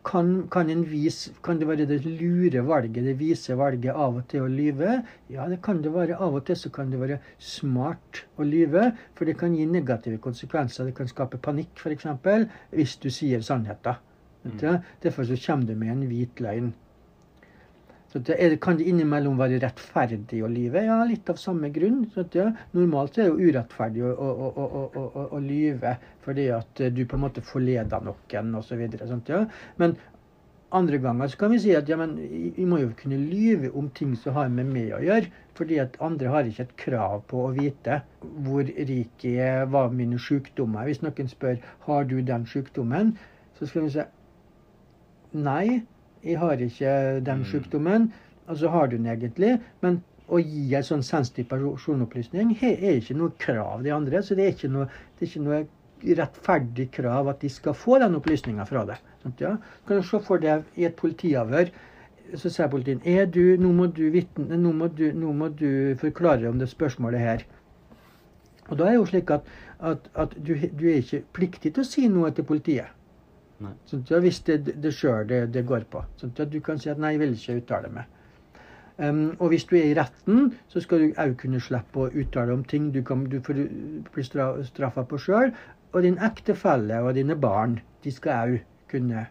Kan, kan, en vis, kan det være det lure valget, det vise valget av og til å lyve? Ja, det kan det være. Av og til så kan det være smart å lyve, for det kan gi negative konsekvenser. Det kan skape panikk, f.eks., hvis du sier sannheten. Mm. Derfor så kommer du med en hvit løgn. Så det kan det innimellom være rettferdig å lyve? Ja, litt av samme grunn. Så ja, normalt er det jo urettferdig å, å, å, å, lyve fordi at eh, du på en måte forleder noen osv. Ja. Men andre ganger så kan vi si at ja, men vi må jo kunne lyve om ting som har med meg å gjøre. Fordi at andre har ikke et krav på å vite hvor rik jeg er, hva mine sykdommer er. Hvis noen spør har du den sykdommen, så skal vi si nei, jeg har ikke den Mm. sykdommen. Altså har du den egentlig, men å gi en sånn sensitiv personopplysning er ikke noe krav de andre. Så det er ikke noe, det er ikke noe rettferdig krav at de skal få den opplysninga fra deg. Ja? Kan du se for deg i et politiavhør så sier politiet er du, nå, må du vitne, nå, må du, nå må du forklare om det spørsmålet her. Og da er det jo slik at, at, at du, du er ikke pliktig til å si noe til politiet. Sånn, ja, hvis det er det sjøl det, det går på. Sånn, ja, du kan si at 'nei, jeg vil ikke uttale meg'. Um, og hvis du er i retten, så skal du òg kunne slippe å uttale om ting du, kan, du får bli stra- straffa på sjøl. Og din ektefelle og dine barn, de skal òg kunne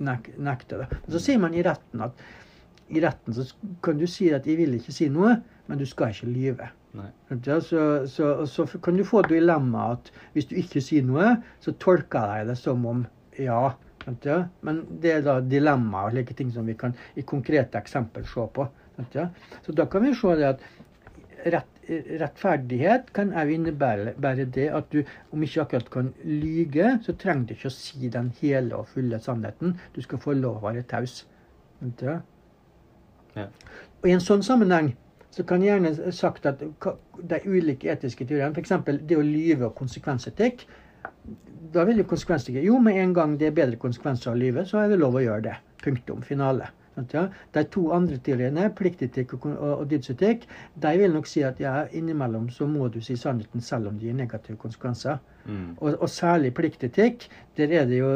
nek nekte det. Men så sier man i retten at i retten så kan du si at 'jeg vil ikke si noe', men du skal ikke lyve. Ja, så, så, så kan du få dilemmaet at hvis du ikke sier noe, så tolker jeg det som om ja. Ja? Men det er da dilemmaer og slike ting som vi kan i konkrete eksempel se på. Ja? Så da kan vi se det at rett, rettferdighet kan òg innebære det at du om ikke akkurat kan lyge, så trenger du ikke å si den hele og fulle sannheten. Du skal få lov å være taus. Ja. Og i en sånn sammenheng så kan jeg gjerne sagt at de ulike etiske teoriene, f.eks. det å lyve og konsekvensetikk Da vil jo konsekvensetikk Jo, med en gang det er bedre konsekvenser av lyve, så er det lov å gjøre det. Punktum. Finale. De to andre teoriene, pliktetikk og, dydsetikk, de vil nok si at ja, innimellom så må du si sannheten selv om det gir negative konsekvenser. Mm. Og, og særlig pliktetikk. Der er det jo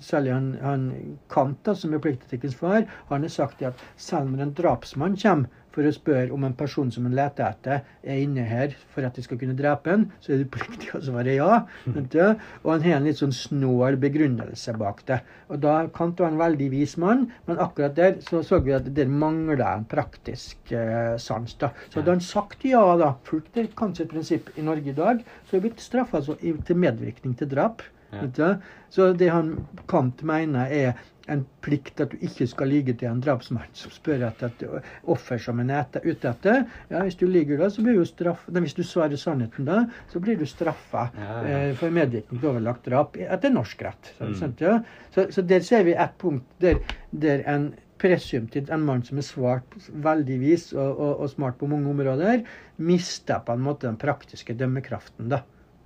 særlig han, han Kant, da, som er pliktetikkens far, han har sagt at selv om en drapsmann kommer for å spørre om en person som en leter etter, er inne her for at de skal kunne drepe en, så er det pliktig å svare ja. vet du? Og han har en litt sånn snål begrunnelse bak det. Og da Kant var en veldig vis mann, men akkurat der så så vi at der mangla en praktisk eh, sans. da. Så hadde han sagt ja, da, fulgt det et prinsipp i Norge i dag, så er blitt straffa altså, til medvirkning til drap. Ja. Du? Så det han Kant mener er en plikt at du ikke skal lyge til en drapsmann som spør etter et offer som en er ute etter. Ja, Hvis du ligger da, så blir du straff, nei, hvis du svarer sannheten da, så blir du straffa Ja, ja. eh, for medvirkning til overlagt drap etter norsk rett. Så, Mm. ja? så, så der ser vi et punkt der, der en presumptivt en mann som er svart veldig vis og, og, og smart på mange områder, mister på en måte den praktiske dømmekraften. da.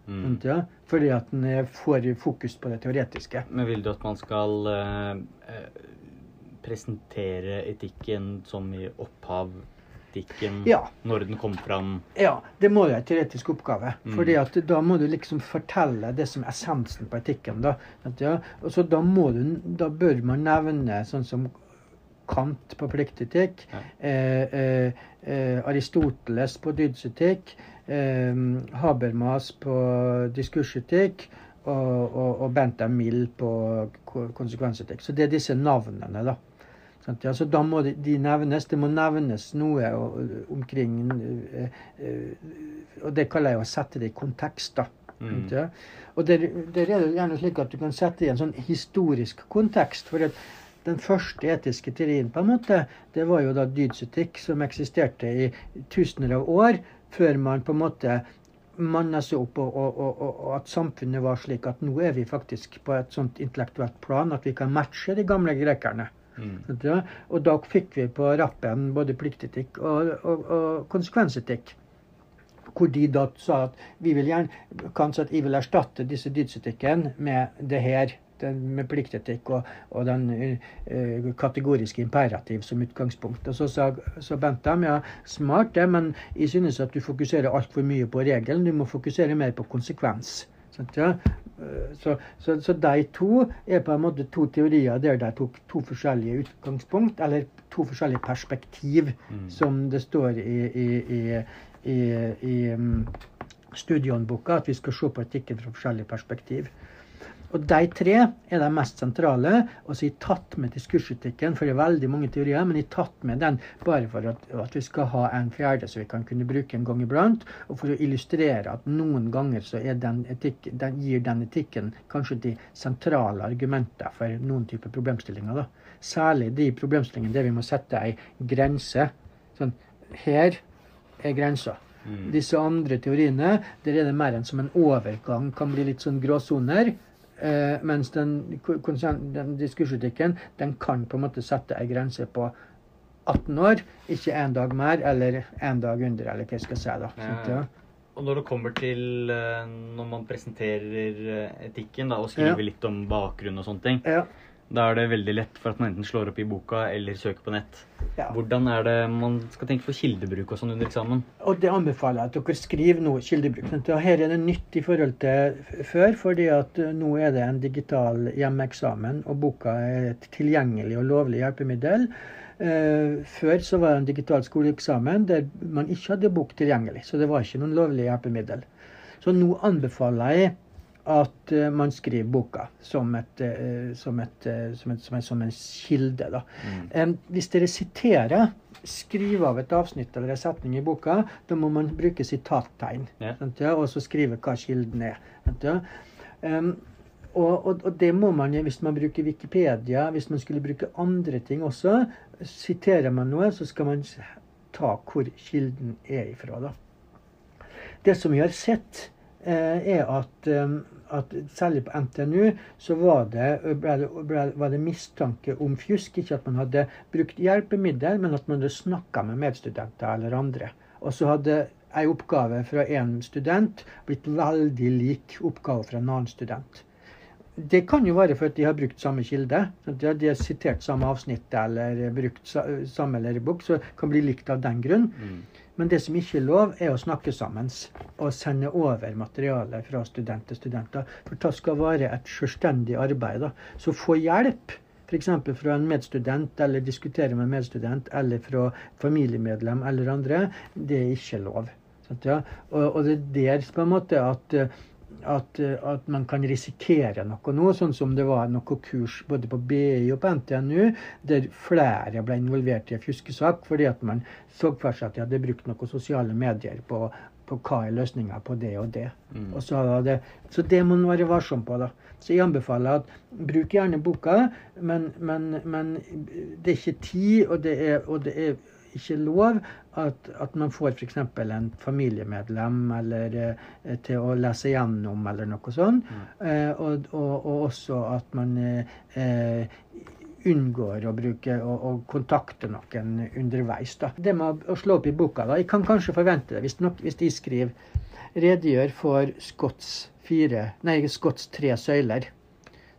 Mm. Ja? Fordi at en får fokus på det teoretiske. Men vil du at man skal eh, eh, presentere etikken som i opphavetikken Ja. når den kommer fram? Ja, det må jo være en teoretisk oppgave. Mm. fordi at da må du liksom fortelle det som er essensen på etikken. Da, ja? Og så da, må du, da bør man nevne sånn som Kant på pliktetikk, Ja. eh, eh, eh, Aristoteles på dydsetikk, Habermas på diskursetikk og, og, og Bentham Mill på konsekvensetikk. Så det er disse navnene, da. Ja, så da må de, de nevnes. Det må nevnes noe omkring eh, eh, Og det kaller jeg å sette det i kontekst, da. Mm. Ja. Og der, der er det gjerne slik at du kan sette det i en sånn historisk kontekst. for at den første etiske teorien på en måte, det var jo da dydsetikk, som eksisterte i tusener av år, før man på en måte manna seg opp, og, og, og, og- at samfunnet var slik at nå er vi faktisk på et sånt intellektuelt plan at vi kan matche de gamle grekerne. Mm. Og da fikk vi på rappen både pliktetikk og, konsekvensetikk. Hvor de da sa at vi vil gjerne kanskje at jeg vil erstatte disse dydsetikken med det her. Den med pliktetikk og, og den uh, kategoriske imperativ som utgangspunkt. Og så sa så Bentham ja, smart det, men jeg synes at du fokuserer altfor mye på regelen. Du må fokusere mer på konsekvens. Sant, ja? Eh, Så, så, så de to er på en måte to teorier der de tok to forskjellige utgangspunkt, eller to forskjellige perspektiv, Mm. som det står i, i, i, i, i um, studiehåndboka, at vi skal se på etikken fra forskjellige perspektiv. Og de tre er de mest sentrale. Og så har jeg tatt med diskursetikken, for det er veldig mange teorier, men jeg har tatt med den bare for at, at vi skal ha en fjerde som vi kan kunne bruke en gang iblant, og for å illustrere at noen ganger så er den etikk, den, gir den etikken kanskje de sentrale argumenter for noen type problemstillinger. da. Særlig de problemstillingene der vi må sette ei grense. Sånn, her er grensa. Mm. Disse andre teoriene, der er det mer enn som en overgang, kan bli litt sånn gråsoner. Eh, mens den, den diskursetikken, den kan på en måte sette ei grense på 18 år. Ikke en dag mer, eller en dag under, eller hva jeg skal si. da. Sånt, ja. ja. Og når det kommer til eh, når man presenterer eh, etikken da, og skriver Ja. litt om bakgrunn og sånne ting, Ja. Da er det veldig lett for at man enten slår opp i boka eller søker på nett. Ja. Hvordan er det man skal tenke på kildebruk og sånn under eksamen? Og det anbefaler jeg at dere skriver noe kildebruk. Her er det nytt i forhold til før, fordi at eh, nå er det en digital hjemmeeksamen, og boka er et tilgjengelig og lovlig hjelpemiddel. Eh, før så var det en digital skoleeksamen der man ikke hadde bok tilgjengelig, så det var ikke noen lovlig hjelpemiddel. Så nå anbefaler jeg at eh, man skriver boka som, et, eh, som, et, eh, som, et, som, en, som en kilde. da. Mm. Hvis dere siterer, skriver av et avsnitt eller en setning i boka, da må man bruke sitattegn. Yeah. ja, og så skrive hva kilden er. ja. Um, og, og, og det må man hvis man bruker Wikipedia, hvis man skulle bruke andre ting også. Siterer man noe, så skal man ta hvor kilden er ifra. da. Det som vi har sett, eh, er at, eh, at særlig på NTNU så var det, var det mistanke om fjusk. Ikke at man hadde brukt hjelpemiddel, men at man hadde snakka med medstudenter eller andre. Og så hadde ei oppgave fra én student blitt veldig lik oppgave fra en annen student. Det kan jo være for at de har brukt samme kilde. sånn at de har- sitert samme avsnitt eller brukt samme lærebok, så det kan bli likt av den grunn. Mm. Men det som ikke er lov, er å snakke sammen og sende over materiale fra student til studenter. For det skal være et selvstendig arbeid. Da. Så få hjelp f.eks. fra en medstudent, eller diskutere med en medstudent, eller fra familiemedlem eller andre, det er ikke lov. Sant, ja? og, og, det er der på en måte at at, at, man kan risikere noe nå, sånn som det var noe kurs både på BI og på NTNU, der flere ble involvert i en fuskesak fordi at man så for seg at de hadde brukt noen sosiale medier på, på hva er løsninga på det og det. Mm. Og så, det så det må man være varsom på. da. Så jeg anbefaler at bruk gjerne boka, men, men, men det er ikke tid, og det er, og det er ikke lov at, at man får f.eks. en familiemedlem eller, eh, til å lese gjennom eller noe sånt. Mm. Eh, og, og, og, også at man eh, unngår å bruke og, kontakte noen underveis. Da. Det med å slå opp i boka da, Jeg kan kanskje forvente det hvis, nok, hvis de skriver 'redegjør for Skotts, fire, nei, Scotts tre søyler'.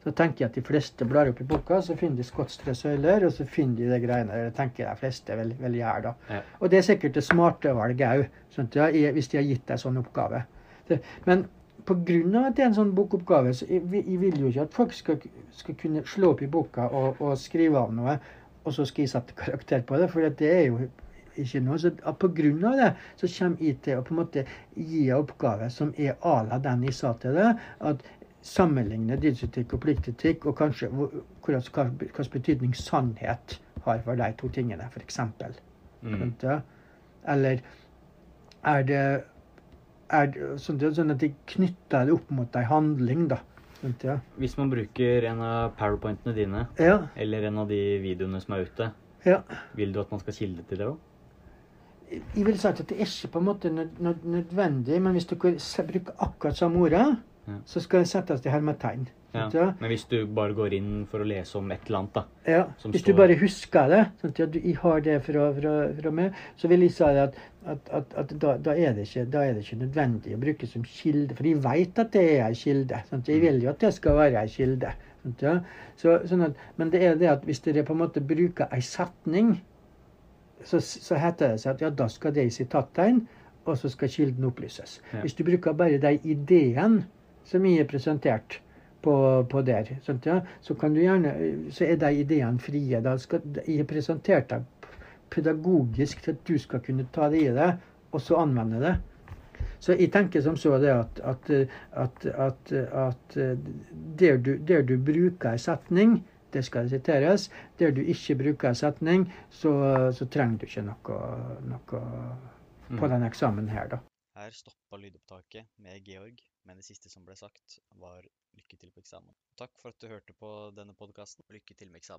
Så tenker jeg at de fleste blar opp i boka, så finner de Scotts tre søyler, og så finner de det greiene. Det tenker jeg de fleste vil, vil gjøre da. Ja. Og det er sikkert det smarte valget òg, hvis de har gitt deg sånn oppgave. Det, men pga. at det er en sånn bokoppgave, så jeg, jeg vil jo ikke at folk skal, skal, kunne slå opp i boka og, og, skrive av noe, og så skal jeg sette karakter på det. For det er jo ikke noe. Så pga. det så kommer jeg til å på en måte gi en oppgave som er à la den jeg sa til deg. at sammenligne dydsetikk og pliktetikk, og kanskje hvilken betydning sannhet har for de to tingene, f.eks. Mm. Eller er det, er det sånn, at de knytter det opp mot ei handling, da. Ja. Hvis man bruker en av powerpointene dine, ja. eller en av de videoene som er ute, ja. vil du at man skal kilde til det òg? Jeg vil si at det er ikke på en måte nødvendig, men hvis dere bruker akkurat samme ordet, så skal det settes til hermetegn. Ja. Men hvis du bare går inn for å lese om et eller annet, da ja. Hvis står... du bare husker det, sånn at du har det fra, fra, fra, meg, så vil jeg si at, at, at, at da, da, er ikke, da, er det ikke, nødvendig å bruke som kilde. For jeg vet at det er en kilde. Sånn jeg vil jo at det skal være en kilde. Sånn ja. så, sånn men det er det at hvis dere på en måte bruker en setning, så, så heter det seg at ja, da skal det i sitattegn, og så skal kilden opplyses. Hvis du bruker bare de ideene som jeg er presentert på, på der. Sånt, ja. Så kan du gjerne, så er de ideene frie. Da skal, jeg har presentert deg pedagogisk til at du skal kunne ta det i deg, og så anvende det. Så jeg tenker som så det at, at, at, at, at der, du, der, du, bruker en setning, det skal siteres. Der du ikke bruker en setning, så, så trenger du ikke noe, noe på denne den eksamen her, da. Her stoppa lydopptaket med Georg, men det siste som ble sagt, var lykke til på eksamen. Takk for at du hørte på denne podkasten, lykke til med eksamen.